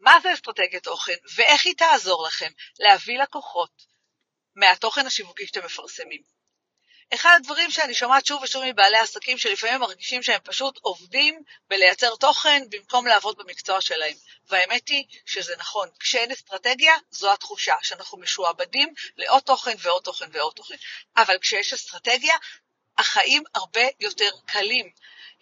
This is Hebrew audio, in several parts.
מה זה אסטרטגיית תוכן ואיך היא תעזור לכם להביא לקוחות מהתוכן השיווקי שאתם מפרסמים. אחד הדברים שאני שומעת שוב ושוב מבעלי עסקים שלפעמים מרגישים שהם פשוט עובדים בלייצר תוכן במקום לעבוד במקצוע שלהם. והאמת היא שזה נכון, כשאין אסטרטגיה זו התחושה שאנחנו משועבדים לעוד תוכן ועוד תוכן ועוד תוכן. אבל כשיש אסטרטגיה החיים הרבה יותר קלים.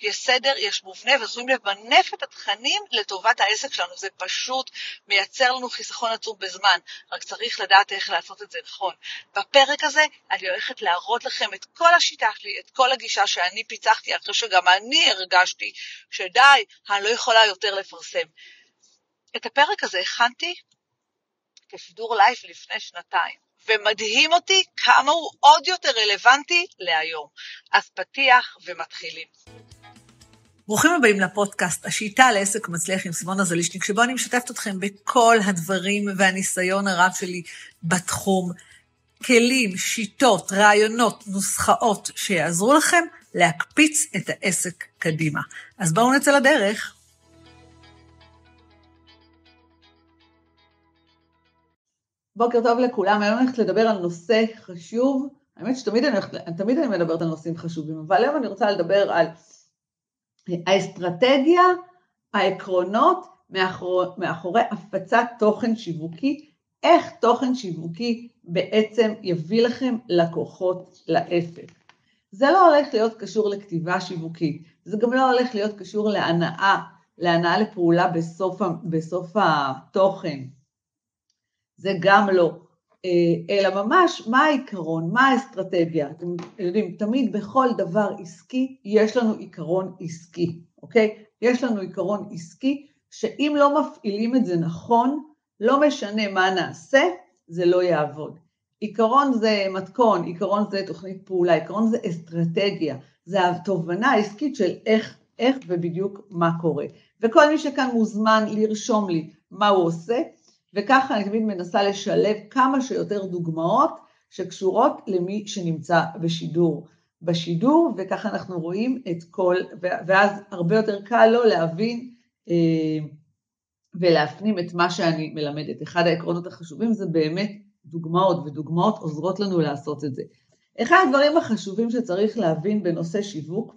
יש סדר, יש מובנה, ויכולים למנף את התכנים לטובת העסק שלנו. זה פשוט מייצר לנו חיסכון עצום בזמן, רק צריך לדעת איך לעשות את זה נכון. בפרק הזה אני הולכת להראות לכם את כל השיטה שלי, את כל הגישה שאני פיצחתי, אחרי שגם אני הרגשתי שדי, אני לא יכולה יותר לפרסם. את הפרק הזה הכנתי כשידור לייב לפני שנתיים. ומדהים אותי כמה הוא עוד יותר רלוונטי להיום. אז פתיח ומתחילים. ברוכים הבאים לפודקאסט, השיטה לעסק מצליח עם סימונה זלישניק, שבו אני משתפת אתכם בכל הדברים והניסיון הרב שלי בתחום. כלים, שיטות, רעיונות, נוסחאות שיעזרו לכם להקפיץ את העסק קדימה. אז בואו נצא לדרך. בוקר טוב לכולם, היום אני הולכת לדבר על נושא חשוב. האמת שתמיד אני, הולכת, תמיד אני מדברת על נושאים חשובים, אבל היום אני רוצה לדבר על האסטרטגיה, העקרונות מאחורי, מאחורי הפצת תוכן שיווקי, איך תוכן שיווקי בעצם יביא לכם לקוחות לעסק. זה לא הולך להיות קשור לכתיבה שיווקית, זה גם לא הולך להיות קשור להנאה, להנאה לפעולה בסוף, בסוף התוכן. זה גם לא. אה, אלא ממש מה העיקרון, מה האסטרטגיה. אתם יודעים, תמיד בכל דבר עסקי יש לנו עיקרון עסקי, אוקיי? יש לנו עיקרון עסקי שאם לא מפעילים את זה נכון, לא משנה מה נעשה, זה לא יעבוד. עיקרון זה מתכון, עיקרון זה תוכנית פעולה, עיקרון זה אסטרטגיה, זה התובנה העסקית של איך, איך ובדיוק מה קורה. וכל מי שכאן מוזמן לרשום לי מה הוא עושה, וככה אני תמיד מנסה לשלב כמה שיותר דוגמאות שקשורות למי שנמצא בשידור. בשידור, וככה אנחנו רואים את כל, ואז הרבה יותר קל לו להבין אה, ולהפנים את מה שאני מלמדת. אחד העקרונות החשובים זה באמת דוגמאות, ודוגמאות עוזרות לנו לעשות את זה. אחד הדברים החשובים שצריך להבין בנושא שיווק,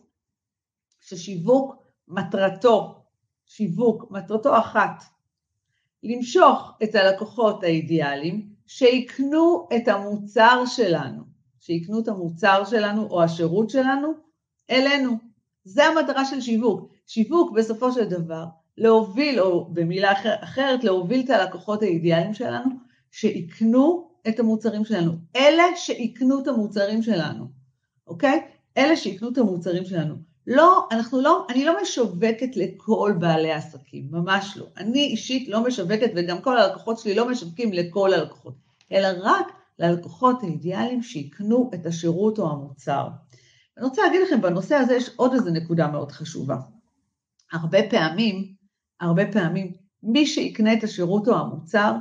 ששיווק מטרתו, שיווק מטרתו אחת, למשוך את הלקוחות האידיאליים שיקנו את המוצר שלנו, שיקנו את המוצר שלנו או השירות שלנו אלינו. זה המטרה של שיווק. שיווק בסופו של דבר להוביל, או במילה אחר, אחרת, להוביל את הלקוחות האידיאליים שלנו שיקנו את המוצרים שלנו. אלה שיקנו את המוצרים שלנו, אוקיי? אלה שיקנו את המוצרים שלנו. לא, אנחנו לא, אני לא משווקת לכל בעלי העסקים, ממש לא. אני אישית לא משווקת, וגם כל הלקוחות שלי לא משווקים לכל הלקוחות, אלא רק ללקוחות האידיאליים שיקנו את השירות או המוצר. אני רוצה להגיד לכם, בנושא הזה יש עוד איזו נקודה מאוד חשובה. הרבה פעמים, הרבה פעמים, מי שיקנה את השירות או המוצר,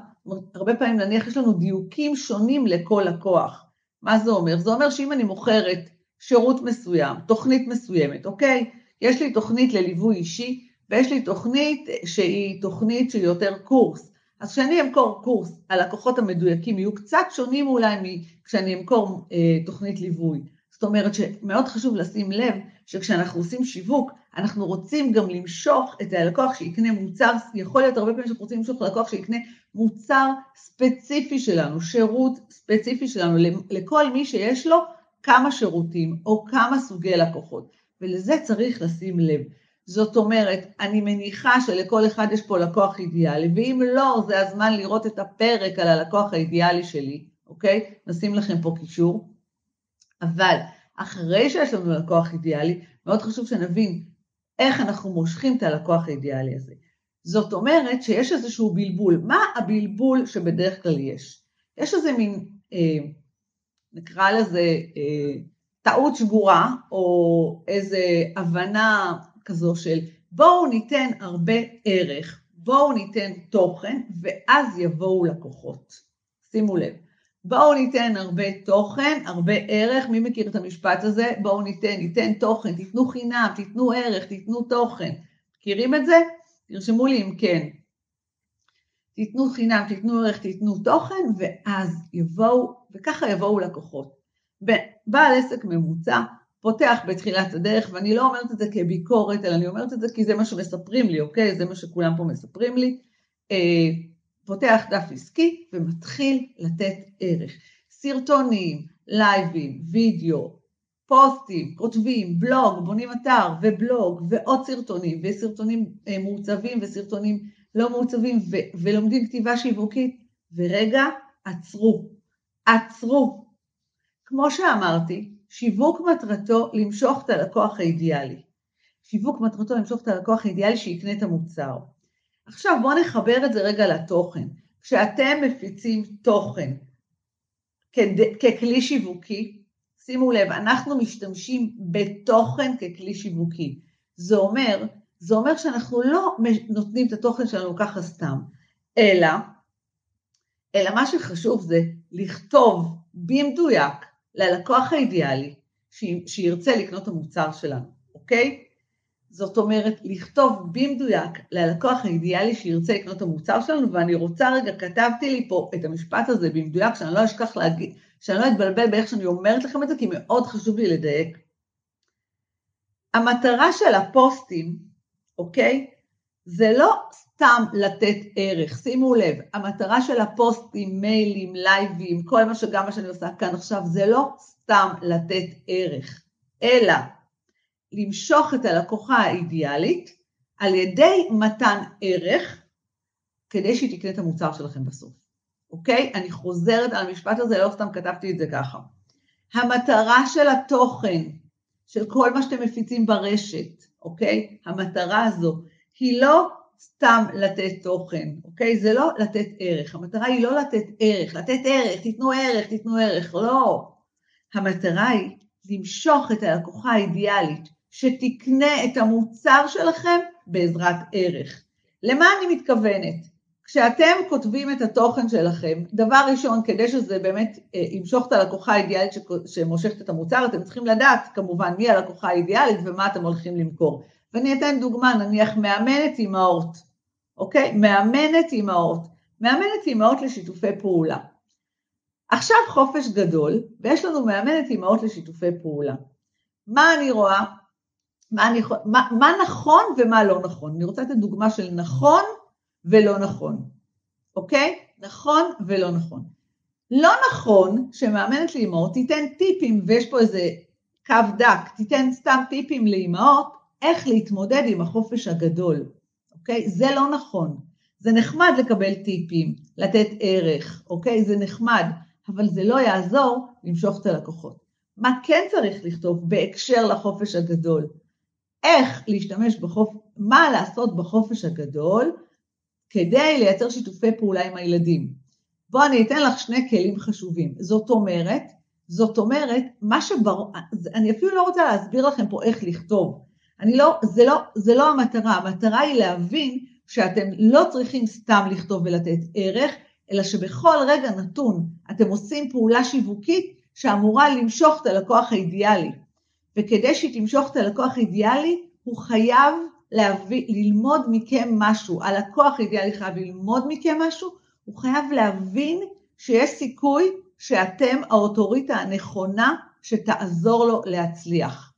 הרבה פעמים נניח יש לנו דיוקים שונים לכל לקוח. מה זה אומר? זה אומר שאם אני מוכרת שירות מסוים, תוכנית מסוימת, אוקיי? יש לי תוכנית לליווי אישי ויש לי תוכנית שהיא תוכנית של יותר קורס. אז כשאני אמכור קורס, הלקוחות המדויקים יהיו קצת שונים אולי מכשאני אמכור אה, תוכנית ליווי. זאת אומרת שמאוד חשוב לשים לב שכשאנחנו עושים שיווק, אנחנו רוצים גם למשוך את הלקוח שיקנה מוצר, יכול להיות הרבה פעמים שאנחנו רוצים למשוך לקוח שיקנה מוצר ספציפי שלנו, שירות ספציפי שלנו, לכל מי שיש לו כמה שירותים או כמה סוגי לקוחות, ולזה צריך לשים לב. זאת אומרת, אני מניחה שלכל אחד יש פה לקוח אידיאלי, ואם לא, זה הזמן לראות את הפרק על הלקוח האידיאלי שלי, אוקיי? נשים לכם פה קישור. אבל אחרי שיש לנו לקוח אידיאלי, מאוד חשוב שנבין איך אנחנו מושכים את הלקוח האידיאלי הזה. זאת אומרת שיש איזשהו בלבול. מה הבלבול שבדרך כלל יש? יש איזה מין אה, נקרא לזה אה, טעות שגורה, או איזה הבנה כזו של בואו ניתן הרבה ערך, בואו ניתן תוכן, ואז יבואו לקוחות. שימו לב. בואו ניתן הרבה תוכן, הרבה ערך, מי מכיר את המשפט הזה? בואו ניתן, ניתן תוכן, תיתנו חינם, תיתנו ערך, תיתנו תוכן. מכירים את זה? תרשמו לי אם כן. תיתנו חינם, תיתנו ערך, תיתנו תוכן, ואז יבואו, וככה יבואו לקוחות. בעל עסק ממוצע פותח בתחילת הדרך, ואני לא אומרת את זה כביקורת, אלא אני אומרת את זה כי זה מה שמספרים לי, אוקיי? זה מה שכולם פה מספרים לי. אה, פותח דף עסקי ומתחיל לתת ערך. סרטונים, לייבים, וידאו, פוסטים, כותבים, בלוג, בונים אתר ובלוג ועוד סרטונים וסרטונים אה, מעוצבים וסרטונים לא מעוצבים ו- ולומדים כתיבה שיווקית, ורגע, עצרו, עצרו. כמו שאמרתי, שיווק מטרתו למשוך את הלקוח האידיאלי. שיווק מטרתו למשוך את הלקוח האידיאלי שיקנה את המוצר. עכשיו בואו נחבר את זה רגע לתוכן. כשאתם מפיצים תוכן. ככלי שיווקי, שימו לב, אנחנו משתמשים בתוכן ככלי שיווקי. זה אומר, זה אומר שאנחנו לא נותנים את התוכן שלנו ככה סתם, אלא, אלא מה שחשוב זה לכתוב במדויק ללקוח האידיאלי שירצה לקנות את המוצר שלנו, אוקיי? זאת אומרת, לכתוב במדויק ללקוח האידיאלי שירצה לקנות את המוצר שלנו, ואני רוצה רגע, כתבתי לי פה את המשפט הזה במדויק, שאני לא אשכח להגיד, שאני לא אתבלבל באיך שאני אומרת לכם את זה, כי מאוד חשוב לי לדייק. המטרה של הפוסטים, אוקיי? זה לא סתם לתת ערך, שימו לב, המטרה של הפוסטים, מיילים, לייבים, כל מה שגם מה שאני עושה כאן עכשיו, זה לא סתם לתת ערך, אלא למשוך את הלקוחה האידיאלית על ידי מתן ערך כדי שהיא תקנה את המוצר שלכם בסוף, אוקיי? אני חוזרת על המשפט הזה, לא סתם כתבתי את זה ככה. המטרה של התוכן, של כל מה שאתם מפיצים ברשת, אוקיי? המטרה הזו היא לא סתם לתת תוכן, אוקיי? זה לא לתת ערך, המטרה היא לא לתת ערך, לתת ערך, תיתנו ערך, תיתנו ערך, לא. המטרה היא למשוך את הלקוחה האידיאלית שתקנה את המוצר שלכם בעזרת ערך. למה אני מתכוונת? כשאתם כותבים את התוכן שלכם, דבר ראשון, כדי שזה באמת אה, ימשוך את הלקוחה האידיאלית שמושכת את המוצר, אתם צריכים לדעת כמובן מי הלקוחה האידיאלית ומה אתם הולכים למכור. ואני אתן דוגמה, נניח מאמנת אימהות, אוקיי? מאמנת אימהות. מאמנת אימהות לשיתופי פעולה. עכשיו חופש גדול, ויש לנו מאמנת אימהות לשיתופי פעולה. מה אני רואה? מה, אני, מה, מה נכון ומה לא נכון. אני רוצה לתת דוגמה של נכון ולא נכון, אוקיי? נכון ולא נכון. לא נכון שמאמנת לאימהות תיתן טיפים, ויש פה איזה קו דק, תיתן סתם טיפים לאימהות, איך להתמודד עם החופש הגדול, אוקיי? זה לא נכון. זה נחמד לקבל טיפים, לתת ערך, אוקיי? זה נחמד, אבל זה לא יעזור למשוך את הלקוחות. מה כן צריך לכתוב בהקשר לחופש הגדול? איך להשתמש בחופש, מה לעשות בחופש הגדול כדי לייצר שיתופי פעולה עם הילדים. בואו אני אתן לך שני כלים חשובים. זאת אומרת, זאת אומרת, מה שברור, אני אפילו לא רוצה להסביר לכם פה איך לכתוב. אני לא, זה לא, זה לא המטרה, המטרה היא להבין שאתם לא צריכים סתם לכתוב ולתת ערך, אלא שבכל רגע נתון אתם עושים פעולה שיווקית שאמורה למשוך את הלקוח האידיאלי. וכדי שהיא תמשוך את הלקוח האידיאלי, הוא חייב להביא, ללמוד מכם משהו. הלקוח האידיאלי חייב ללמוד מכם משהו, הוא חייב להבין שיש סיכוי שאתם האוטוריטה הנכונה שתעזור לו להצליח.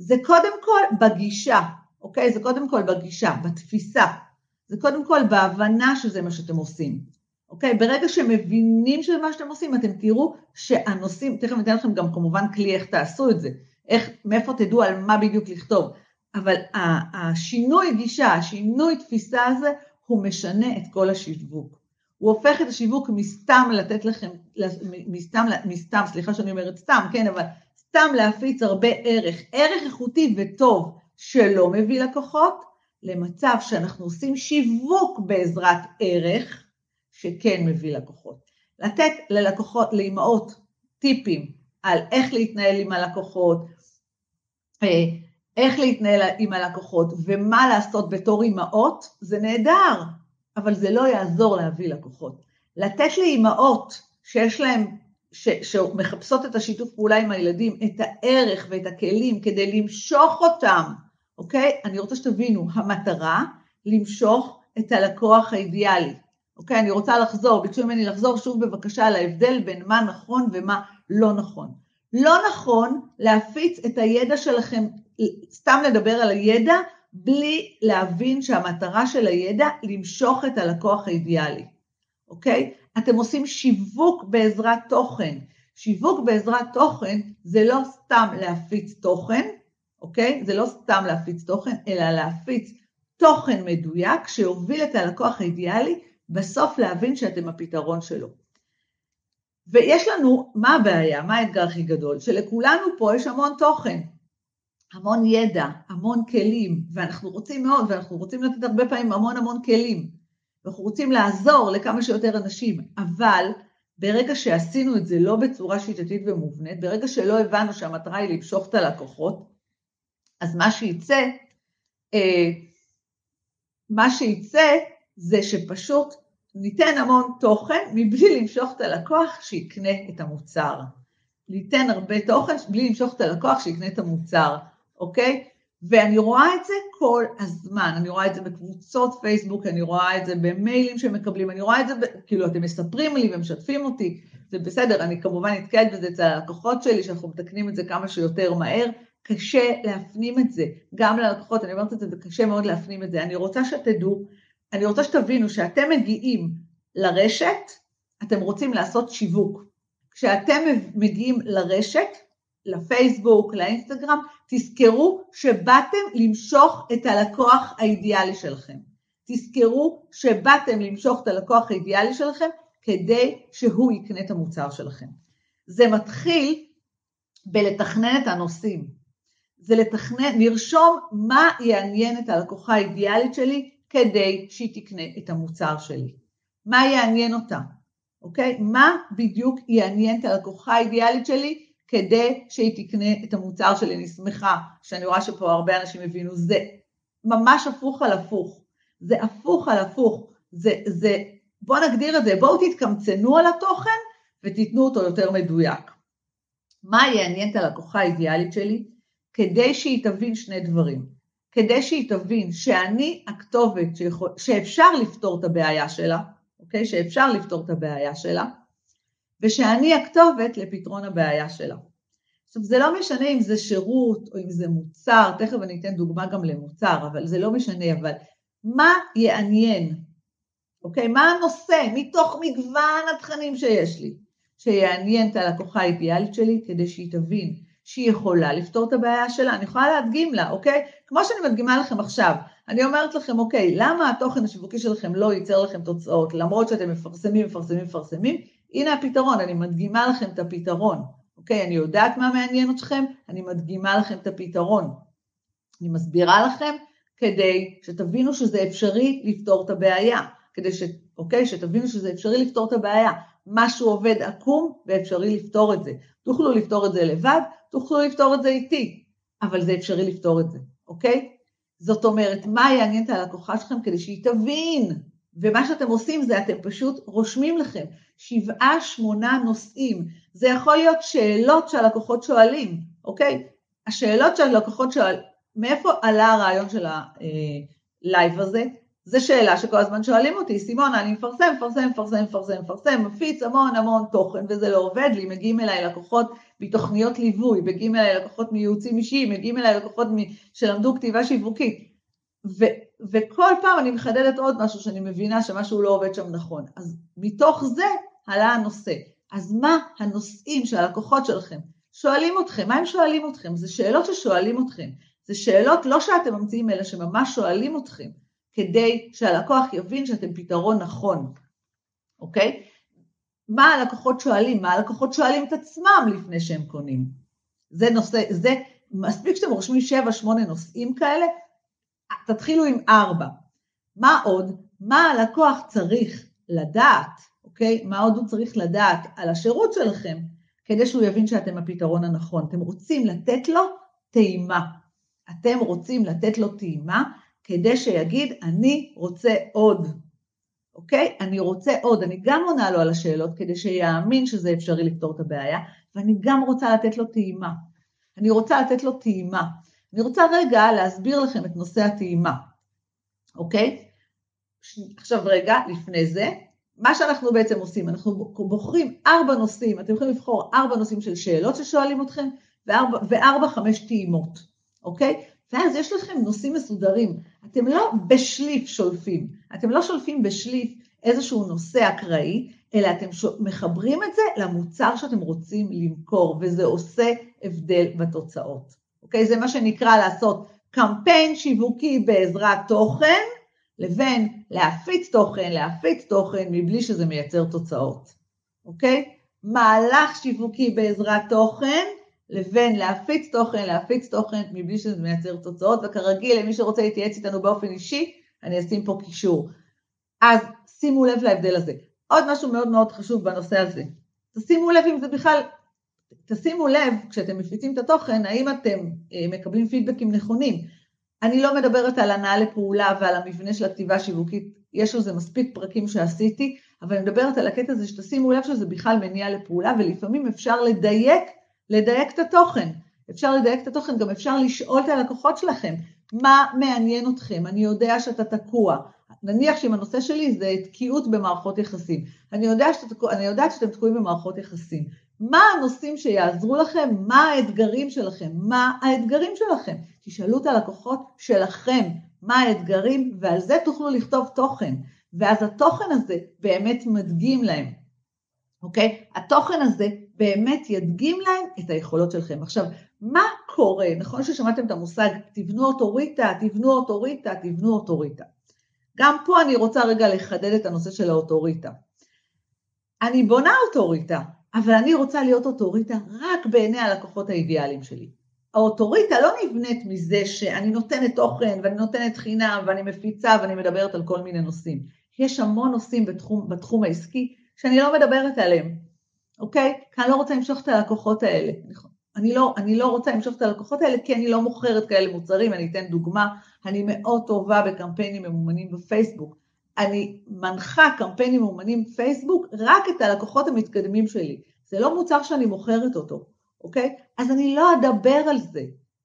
זה קודם כל בגישה, אוקיי? זה קודם כל בגישה, בתפיסה. זה קודם כל בהבנה שזה מה שאתם עושים. אוקיי? ברגע שמבינים שזה מה שאתם עושים, אתם תראו שהנושאים, תכף אני אתן לכם גם כמובן כלי איך תעשו את זה, איך, מאיפה תדעו על מה בדיוק לכתוב, אבל השינוי גישה, השינוי תפיסה הזה, הוא משנה את כל השיווק. הוא הופך את השיווק מסתם לתת לכם, מסתם, מסתם, סליחה שאני אומרת סתם, כן, אבל סתם להפיץ הרבה ערך, ערך איכותי וטוב שלא מביא לקוחות, למצב שאנחנו עושים שיווק בעזרת ערך שכן מביא לקוחות. לתת ללקוחות, לאימהות, טיפים על איך להתנהל עם הלקוחות, אה, איך להתנהל עם הלקוחות ומה לעשות בתור אימהות, זה נהדר, אבל זה לא יעזור להביא לקוחות. לתת לאימהות שיש להן, ש, שמחפשות את השיתוף פעולה עם הילדים, את הערך ואת הכלים כדי למשוך אותם, אוקיי? אני רוצה שתבינו, המטרה, למשוך את הלקוח האידיאלי, אוקיי, אני רוצה לחזור, ביקשו ממני לחזור שוב בבקשה על ההבדל בין מה נכון ומה לא נכון. לא נכון להפיץ את הידע שלכם, סתם לדבר על הידע, בלי להבין שהמטרה של הידע למשוך את הלקוח האידיאלי, אוקיי? אתם עושים שיווק בעזרת תוכן. שיווק בעזרת תוכן זה לא סתם להפיץ תוכן, אוקיי? זה לא סתם להפיץ תוכן, אלא להפיץ תוכן מדויק שיוביל את הלקוח האידיאלי בסוף להבין שאתם הפתרון שלו. ויש לנו, מה הבעיה, מה האתגר הכי גדול? שלכולנו פה יש המון תוכן, המון ידע, המון כלים, ואנחנו רוצים מאוד, ואנחנו רוצים לתת הרבה פעמים המון המון כלים, ואנחנו רוצים לעזור לכמה שיותר אנשים, אבל ברגע שעשינו את זה לא בצורה שיטתית ומובנית, ברגע שלא הבנו שהמטרה היא למשוך את הלקוחות, אז מה שייצא, אה, מה שייצא זה שפשוט ניתן המון תוכן מבלי למשוך את הלקוח שיקנה את המוצר. ניתן הרבה תוכן בלי למשוך את הלקוח שיקנה את המוצר, אוקיי? ואני רואה את זה כל הזמן, אני רואה את זה בקבוצות פייסבוק, אני רואה את זה במיילים שמקבלים, אני רואה את זה. כאילו אתם מספרים לי ומשתפים אותי, זה בסדר, אני כמובן נתקלת בזה אצל הלקוחות שלי, שאנחנו מתקנים את זה כמה שיותר מהר, קשה להפנים את זה, גם ללקוחות, אני אומרת את זה, זה קשה מאוד להפנים את זה. אני רוצה שתדעו, אני רוצה שתבינו שאתם מגיעים לרשת, אתם רוצים לעשות שיווק. כשאתם מגיעים לרשת, לפייסבוק, לאינסטגרם, תזכרו שבאתם למשוך את הלקוח האידיאלי שלכם. תזכרו שבאתם למשוך את הלקוח האידיאלי שלכם כדי שהוא יקנה את המוצר שלכם. זה מתחיל בלתכנן את הנושאים. זה לתכנן, לרשום מה יעניין את הלקוחה האידיאלית שלי כדי שהיא תקנה את המוצר שלי. מה יעניין אותה, אוקיי? מה בדיוק יעניין את הלקוחה האידיאלית שלי כדי שהיא תקנה את המוצר שלי. אני שמחה שאני רואה שפה הרבה אנשים הבינו, זה ממש הפוך על הפוך. זה הפוך על הפוך. זה, זה, בואו נגדיר את זה, בואו תתקמצנו על התוכן ותיתנו אותו יותר מדויק. מה יעניין את הלקוחה האידיאלית שלי? כדי שהיא תבין שני דברים. כדי שהיא תבין שאני הכתובת שיכול, שאפשר לפתור את הבעיה שלה, אוקיי? שאפשר לפתור את הבעיה שלה, ושאני הכתובת לפתרון הבעיה שלה. עכשיו זה לא משנה אם זה שירות או אם זה מוצר, תכף אני אתן דוגמה גם למוצר, אבל זה לא משנה, אבל מה יעניין, אוקיי? מה הנושא מתוך מגוון התכנים שיש לי, שיעניין את הלקוחה האידיאלית שלי כדי שהיא תבין שהיא יכולה לפתור את הבעיה שלה, אני יכולה להדגים לה, אוקיי? כמו שאני מדגימה לכם עכשיו, אני אומרת לכם, אוקיי, למה התוכן השיווקי שלכם לא ייצר לכם תוצאות, למרות שאתם מפרסמים, מפרסמים, מפרסמים, הנה הפתרון, אני מדגימה לכם את הפתרון, אוקיי? אני יודעת מה מעניין אתכם, אני מדגימה לכם את הפתרון. אני מסבירה לכם כדי שתבינו שזה אפשרי לפתור את הבעיה, כדי ש... אוקיי? שתבינו שזה אפשרי לפתור את הבעיה. משהו עובד עקום ואפשרי לפתור את זה. תוכלו לפתור את זה לבד, תוכלו לפתור את זה איתי, אבל זה אפשרי לפתור את זה, אוקיי? זאת אומרת, מה יעניין את הלקוחה שלכם כדי שהיא תבין? ומה שאתם עושים זה אתם פשוט רושמים לכם שבעה, שמונה נושאים. זה יכול להיות שאלות שהלקוחות שואלים, אוקיי? השאלות שהלקוחות שואלים, מאיפה עלה הרעיון של הלייב הזה? זו שאלה שכל הזמן שואלים אותי, סימונה, אני מפרסם, מפרסם, מפרסם, מפרסם, מפרסם, מפיץ המון המון תוכן וזה לא עובד לי, מגיעים אליי לקוחות מתוכניות ליווי, מגיעים אליי לקוחות מייעוצים אישיים, מגיעים אליי לקוחות שלמדו כתיבה שיווקית. ו- וכל פעם אני מחדדת עוד משהו שאני מבינה שמשהו לא עובד שם נכון. אז מתוך זה עלה הנושא. אז מה הנושאים של הלקוחות שלכם שואלים אתכם? מה הם שואלים אתכם? זה שאלות ששואלים אתכם. זה שאלות לא שאתם ממציאים, אלא שממש שואלים אתכם. כדי שהלקוח יבין שאתם פתרון נכון, אוקיי? מה הלקוחות שואלים? מה הלקוחות שואלים את עצמם לפני שהם קונים? זה נושא, זה, מספיק שאתם רושמים 7-8 נושאים כאלה, תתחילו עם 4. מה עוד? מה הלקוח צריך לדעת, אוקיי? מה עוד הוא צריך לדעת על השירות שלכם, כדי שהוא יבין שאתם הפתרון הנכון. אתם רוצים לתת לו טעימה. אתם רוצים לתת לו טעימה כדי שיגיד, אני רוצה עוד, אוקיי? אני רוצה עוד. אני גם עונה לו על השאלות כדי שיאמין שזה אפשרי לפתור את הבעיה, ואני גם רוצה לתת לו טעימה. אני רוצה לתת לו טעימה. אני רוצה רגע להסביר לכם את נושא הטעימה, אוקיי? עכשיו רגע, לפני זה, מה שאנחנו בעצם עושים, אנחנו בוחרים ארבע נושאים, אתם יכולים לבחור ארבע נושאים של שאלות ששואלים אתכם, וארבע, חמש טעימות, אוקיי? ואז יש לכם נושאים מסודרים. אתם לא בשליף שולפים, אתם לא שולפים בשליף איזשהו נושא אקראי, אלא אתם מחברים את זה למוצר שאתם רוצים למכור, וזה עושה הבדל בתוצאות. אוקיי? זה מה שנקרא לעשות קמפיין שיווקי בעזרת תוכן, לבין להפיץ תוכן, להפיץ תוכן מבלי שזה מייצר תוצאות, אוקיי? מהלך שיווקי בעזרת תוכן, לבין להפיץ תוכן, להפיץ תוכן מבלי שזה מייצר תוצאות, וכרגיל, למי שרוצה להתייעץ איתנו באופן אישי, אני אשים פה קישור. אז שימו לב להבדל הזה. עוד משהו מאוד מאוד חשוב בנושא הזה. תשימו לב אם זה בכלל, תשימו לב כשאתם מפיצים את התוכן, האם אתם אה, מקבלים פידבקים נכונים. אני לא מדברת על הנעה לפעולה ועל המבנה של הכתיבה השיווקית, יש לזה מספיק פרקים שעשיתי, אבל אני מדברת על הקטע הזה שתשימו לב שזה בכלל מניע לפעולה, ולפעמים אפשר לדייק, לדייק את התוכן. אפשר לדייק את התוכן, גם אפשר לשאול את הלקוחות שלכם, מה מעניין אתכם? אני יודע שאתה תקוע. נניח שאם הנושא שלי זה תקיעות במערכות יחסים. אני, יודע שאתה, אני יודעת שאתם תקועים במערכות יחסים. מה הנושאים שיעזרו לכם? מה האתגרים שלכם? מה האתגרים שלכם? תשאלו את הלקוחות שלכם מה האתגרים, ועל זה תוכלו לכתוב תוכן. ואז התוכן הזה באמת מדגים להם, אוקיי? התוכן הזה באמת ידגים להם את היכולות שלכם. עכשיו, מה קורה? נכון ששמעתם את המושג תבנו אוטוריטה, תבנו אוטוריטה, תבנו אוטוריטה. גם פה אני רוצה רגע לחדד את הנושא של האוטוריטה. אני בונה אוטוריטה, אבל אני רוצה להיות אוטוריטה רק בעיני הלקוחות האידיאליים שלי. האוטוריטה לא נבנית מזה שאני נותנת תוכן ואני נותנת חינם ואני מפיצה ואני מדברת על כל מיני נושאים. יש המון נושאים בתחום, בתחום העסקי שאני לא מדברת עליהם, אוקיי? כי אני לא רוצה למשוך את הלקוחות האלה. אני לא, אני לא רוצה למשוך את הלקוחות האלה כי אני לא מוכרת כאלה מוצרים, אני אתן דוגמה, אני מאוד טובה בקמפיינים ממומנים בפייסבוק. אני מנחה קמפיינים ממומנים בפייסבוק רק את הלקוחות המתקדמים שלי. זה לא מוצר שאני מוכרת אותו, אוקיי? אז אני לא אדבר על זה.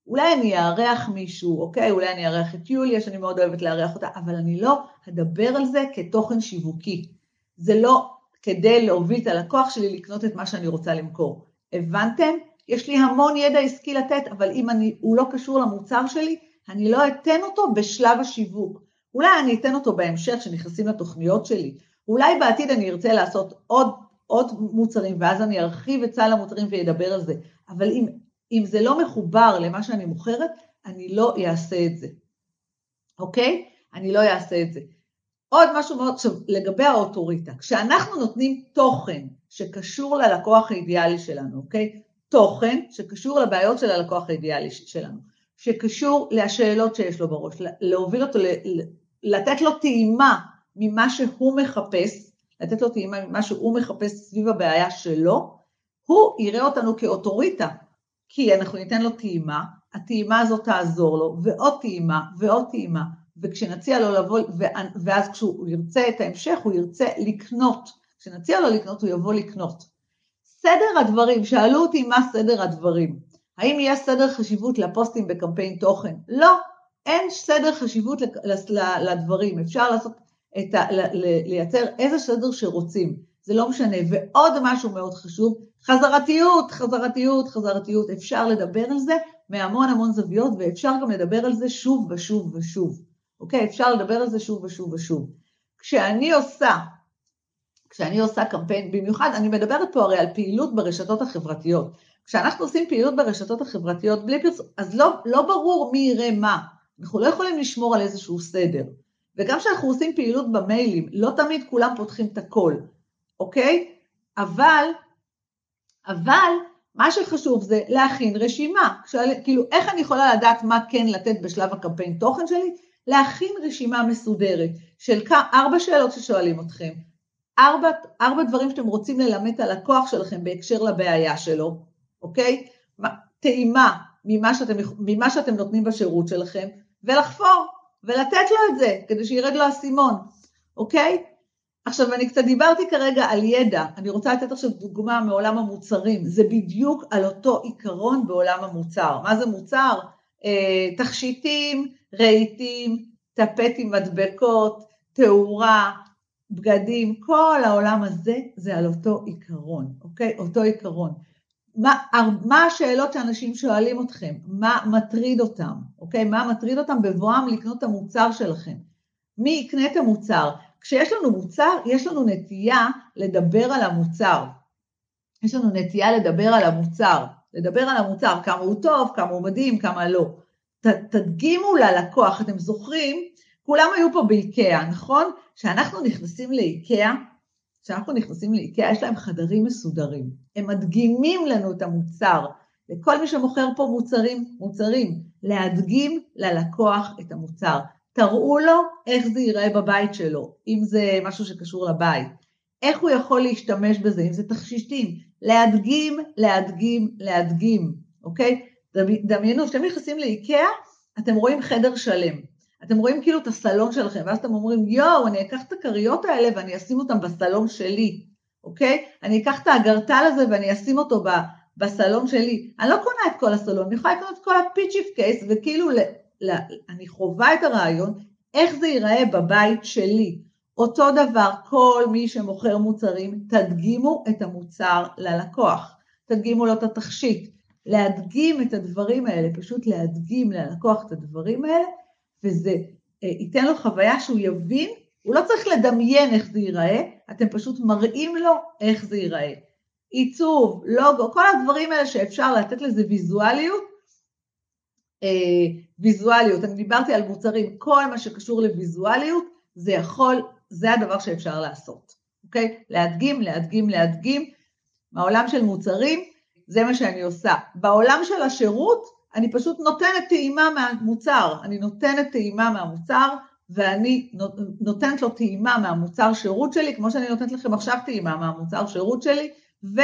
אולי אני אארח מישהו, אוקיי? אולי אני אארח את יוליה, שאני מאוד אוהבת לארח אותה, אבל אני לא אדבר על זה כתוכן שיווקי. זה לא כדי להוביל את הלקוח שלי לקנות את מה שאני רוצה למכור. הבנתם? יש לי המון ידע עסקי לתת, אבל אם אני, הוא לא קשור למוצר שלי, אני לא אתן אותו בשלב השיווק. אולי אני אתן אותו בהמשך, כשנכנסים לתוכניות שלי. אולי בעתיד אני ארצה לעשות עוד, עוד מוצרים, ואז אני ארחיב את סל המוצרים ואדבר על זה. אבל אם, אם זה לא מחובר למה שאני מוכרת, אני לא אעשה את זה. אוקיי? אני לא אעשה את זה. עוד משהו מאוד, עכשיו, לגבי האוטוריטה, כשאנחנו נותנים תוכן שקשור ללקוח האידיאלי שלנו, אוקיי? תוכן שקשור לבעיות של הלקוח האידיאלי שלנו, שקשור לשאלות שיש לו בראש, להוביל אותו, לתת לו טעימה ממה שהוא מחפש, לתת לו טעימה ממה שהוא מחפש סביב הבעיה שלו, הוא יראה אותנו כאוטוריטה, כי אנחנו ניתן לו טעימה, הטעימה הזאת תעזור לו, ועוד טעימה, ועוד טעימה, וכשנציע לו לבוא, ואז כשהוא ירצה את ההמשך, הוא ירצה לקנות. כשנציע לו לקנות, הוא יבוא לקנות. סדר הדברים, שאלו אותי מה סדר הדברים. האם יש סדר חשיבות לפוסטים בקמפיין תוכן? לא, אין סדר חשיבות לדברים. אפשר לעשות את ה, לייצר איזה סדר שרוצים, זה לא משנה. ועוד משהו מאוד חשוב, חזרתיות, חזרתיות, חזרתיות. אפשר לדבר על זה מהמון המון זוויות, ואפשר גם לדבר על זה שוב ושוב ושוב. אוקיי? אפשר לדבר על זה שוב ושוב ושוב. כשאני עושה, כשאני עושה קמפיין, במיוחד, אני מדברת פה הרי על פעילות ברשתות החברתיות. כשאנחנו עושים פעילות ברשתות החברתיות בלי פרסום, אז לא, לא ברור מי יראה מה. אנחנו לא יכולים לשמור על איזשהו סדר. וגם כשאנחנו עושים פעילות במיילים, לא תמיד כולם פותחים את הכל, אוקיי? אבל, אבל, מה שחשוב זה להכין רשימה. כשאל, כאילו, איך אני יכולה לדעת מה כן לתת בשלב הקמפיין תוכן שלי? להכין רשימה מסודרת של ארבע שאלות ששואלים אתכם, ארבע, ארבע דברים שאתם רוצים ללמד את הלקוח שלכם בהקשר לבעיה שלו, אוקיי? טעימה ממה שאתם, ממה שאתם נותנים בשירות שלכם, ולחפור, ולתת לו את זה, כדי שירד לו האסימון, אוקיי? עכשיו, אני קצת דיברתי כרגע על ידע, אני רוצה לתת עכשיו דוגמה מעולם המוצרים, זה בדיוק על אותו עיקרון בעולם המוצר. מה זה מוצר? אה, תכשיטים, רהיטים, טפטים מדבקות, תאורה, בגדים, כל העולם הזה זה על אותו עיקרון, אוקיי? אותו עיקרון. מה, מה השאלות שאנשים שואלים אתכם? מה מטריד אותם, אוקיי? מה מטריד אותם בבואם לקנות את המוצר שלכם? מי יקנה את המוצר? כשיש לנו מוצר, יש לנו נטייה לדבר על המוצר. יש לנו נטייה לדבר על המוצר, לדבר על המוצר, כמה הוא טוב, כמה הוא מדהים, כמה לא. ת, תדגימו ללקוח, אתם זוכרים, כולם היו פה באיקאה, נכון? כשאנחנו נכנסים לאיקאה, כשאנחנו נכנסים לאיקאה, יש להם חדרים מסודרים. הם מדגימים לנו את המוצר. לכל מי שמוכר פה מוצרים, מוצרים, להדגים ללקוח את המוצר. תראו לו איך זה ייראה בבית שלו, אם זה משהו שקשור לבית. איך הוא יכול להשתמש בזה, אם זה תכשיטים. להדגים, להדגים, להדגים, אוקיי? דמיינו, כשאתם נכנסים לאיקאה, אתם רואים חדר שלם. אתם רואים כאילו את הסלון שלכם, ואז אתם אומרים, יואו, אני אקח את הכריות האלה ואני אשים אותן בסלון שלי, אוקיי? אני אקח את האגרטל הזה ואני אשים אותו ב, בסלון שלי. אני לא קונה את כל הסלון, אני יכולה לקנות את כל הפיצ'יפ קייס, וכאילו ל, ל, אני חווה את הרעיון, איך זה ייראה בבית שלי. אותו דבר, כל מי שמוכר מוצרים, תדגימו את המוצר ללקוח, תדגימו לו את התכשיט, להדגים את הדברים האלה, פשוט להדגים ללקוח את הדברים האלה, וזה אה, ייתן לו חוויה שהוא יבין, הוא לא צריך לדמיין איך זה ייראה, אתם פשוט מראים לו איך זה ייראה. עיצוב, לוגו, כל הדברים האלה שאפשר לתת לזה ויזואליות, אה, ויזואליות, אני דיברתי על מוצרים, כל מה שקשור לויזואליות, זה יכול, זה הדבר שאפשר לעשות, אוקיי? להדגים, להדגים, להדגים. מהעולם של מוצרים, זה מה שאני עושה. בעולם של השירות, אני פשוט נותנת טעימה מהמוצר, אני נותנת טעימה מהמוצר ואני נותנת לו טעימה מהמוצר שירות שלי, כמו שאני נותנת לכם עכשיו טעימה מהמוצר שירות שלי, ו,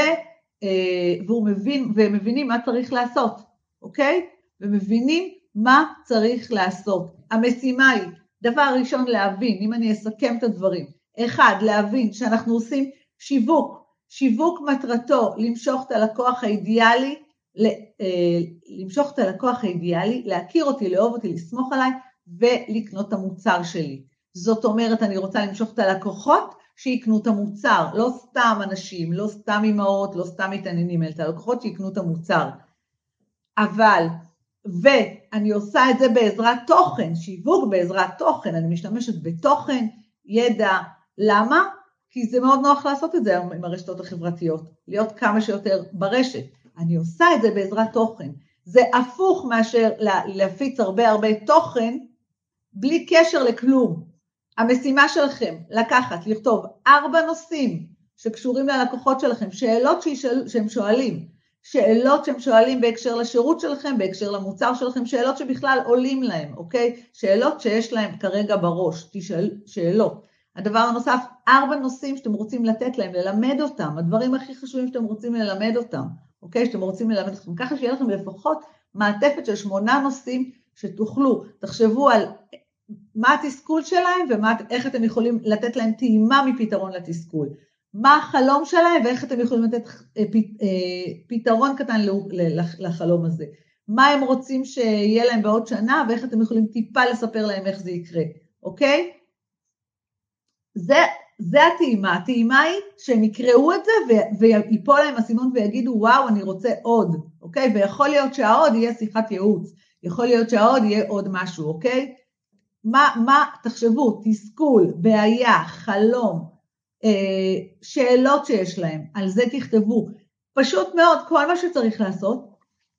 אה, והוא מבין, והם מבינים מה צריך לעשות, אוקיי? ומבינים מה צריך לעשות. המשימה היא, דבר ראשון להבין, אם אני אסכם את הדברים, אחד, להבין שאנחנו עושים שיווק, שיווק מטרתו למשוך את הלקוח האידיאלי למשוך את הלקוח האידיאלי, להכיר אותי, לאהוב אותי, לסמוך עליי ולקנות את המוצר שלי. זאת אומרת, אני רוצה למשוך את הלקוחות שיקנו את המוצר, לא סתם אנשים, לא סתם אימהות, לא סתם מתעניינים, אלא את הלקוחות שיקנו את המוצר. אבל, ואני עושה את זה בעזרת תוכן, שיווק בעזרת תוכן, אני משתמשת בתוכן, ידע, למה? כי זה מאוד נוח לעשות את זה עם הרשתות החברתיות, להיות כמה שיותר ברשת. אני עושה את זה בעזרת תוכן. זה הפוך מאשר להפיץ הרבה הרבה תוכן בלי קשר לכלום. המשימה שלכם לקחת, לכתוב ארבע נושאים שקשורים ללקוחות שלכם, שאלות שישאל, שהם שואלים, שאלות שהם שואלים בהקשר לשירות שלכם, בהקשר למוצר שלכם, שאלות שבכלל עולים להם, אוקיי? שאלות שיש להם כרגע בראש, תשאל, שאלות. הדבר הנוסף, ארבע נושאים שאתם רוצים לתת להם, ללמד אותם, הדברים הכי חשובים שאתם רוצים ללמד אותם, אוקיי? שאתם רוצים ללמד אתכם, ככה שיהיה לכם לפחות מעטפת של שמונה נושאים שתוכלו, תחשבו על מה התסכול שלהם ואיך אתם יכולים לתת להם טעימה מפתרון לתסכול. מה החלום שלהם ואיך אתם יכולים לתת אה, אה, פתרון קטן לחלום הזה. מה הם רוצים שיהיה להם בעוד שנה ואיך אתם יכולים טיפה לספר להם איך זה יקרה, אוקיי? זה זה הטעימה, הטעימה היא שהם יקראו את זה ויפול להם הסימון ויגידו וואו אני רוצה עוד, אוקיי? ויכול להיות שהעוד יהיה שיחת ייעוץ, יכול להיות שהעוד יהיה עוד משהו, אוקיי? מה, מה, תחשבו, תסכול, בעיה, חלום, אה, שאלות שיש להם, על זה תכתבו. פשוט מאוד, כל מה שצריך לעשות,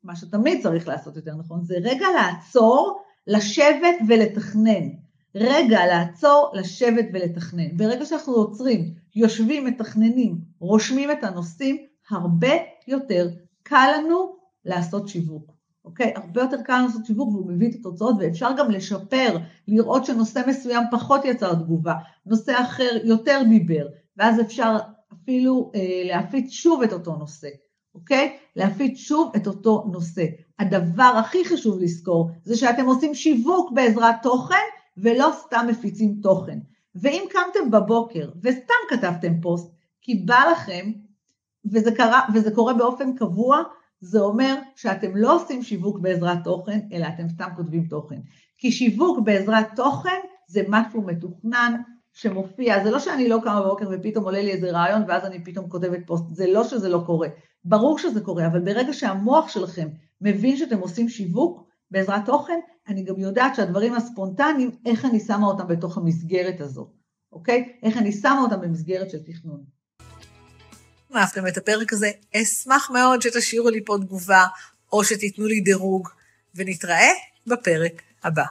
מה שתמיד צריך לעשות יותר נכון, זה רגע לעצור, לשבת ולתכנן. רגע לעצור, לשבת ולתכנן. ברגע שאנחנו עוצרים, יושבים, מתכננים, רושמים את הנושאים, הרבה יותר קל לנו לעשות שיווק. אוקיי? הרבה יותר קל לעשות שיווק והוא מביא את התוצאות ואפשר גם לשפר, לראות שנושא מסוים פחות יצר תגובה, נושא אחר יותר דיבר, ואז אפשר אפילו אה, להפיץ שוב את אותו נושא, אוקיי? להפיץ שוב את אותו נושא. הדבר הכי חשוב לזכור זה שאתם עושים שיווק בעזרת תוכן ולא סתם מפיצים תוכן. ואם קמתם בבוקר וסתם כתבתם פוסט, כי בא לכם, וזה, קרה, וזה קורה באופן קבוע, זה אומר שאתם לא עושים שיווק בעזרת תוכן, אלא אתם סתם כותבים תוכן. כי שיווק בעזרת תוכן זה משהו מתוכנן, שמופיע, זה לא שאני לא קמה בבוקר ופתאום עולה לי איזה רעיון ואז אני פתאום כותבת פוסט, זה לא שזה לא קורה. ברור שזה קורה, אבל ברגע שהמוח שלכם מבין שאתם עושים שיווק בעזרת תוכן, אני גם יודעת שהדברים הספונטניים, איך אני שמה אותם בתוך המסגרת הזו, אוקיי? איך אני שמה אותם במסגרת של תכנון. אם אהבתם את הפרק הזה, אשמח מאוד שתשאירו לי פה תגובה, או שתיתנו לי דירוג, ונתראה בפרק הבא.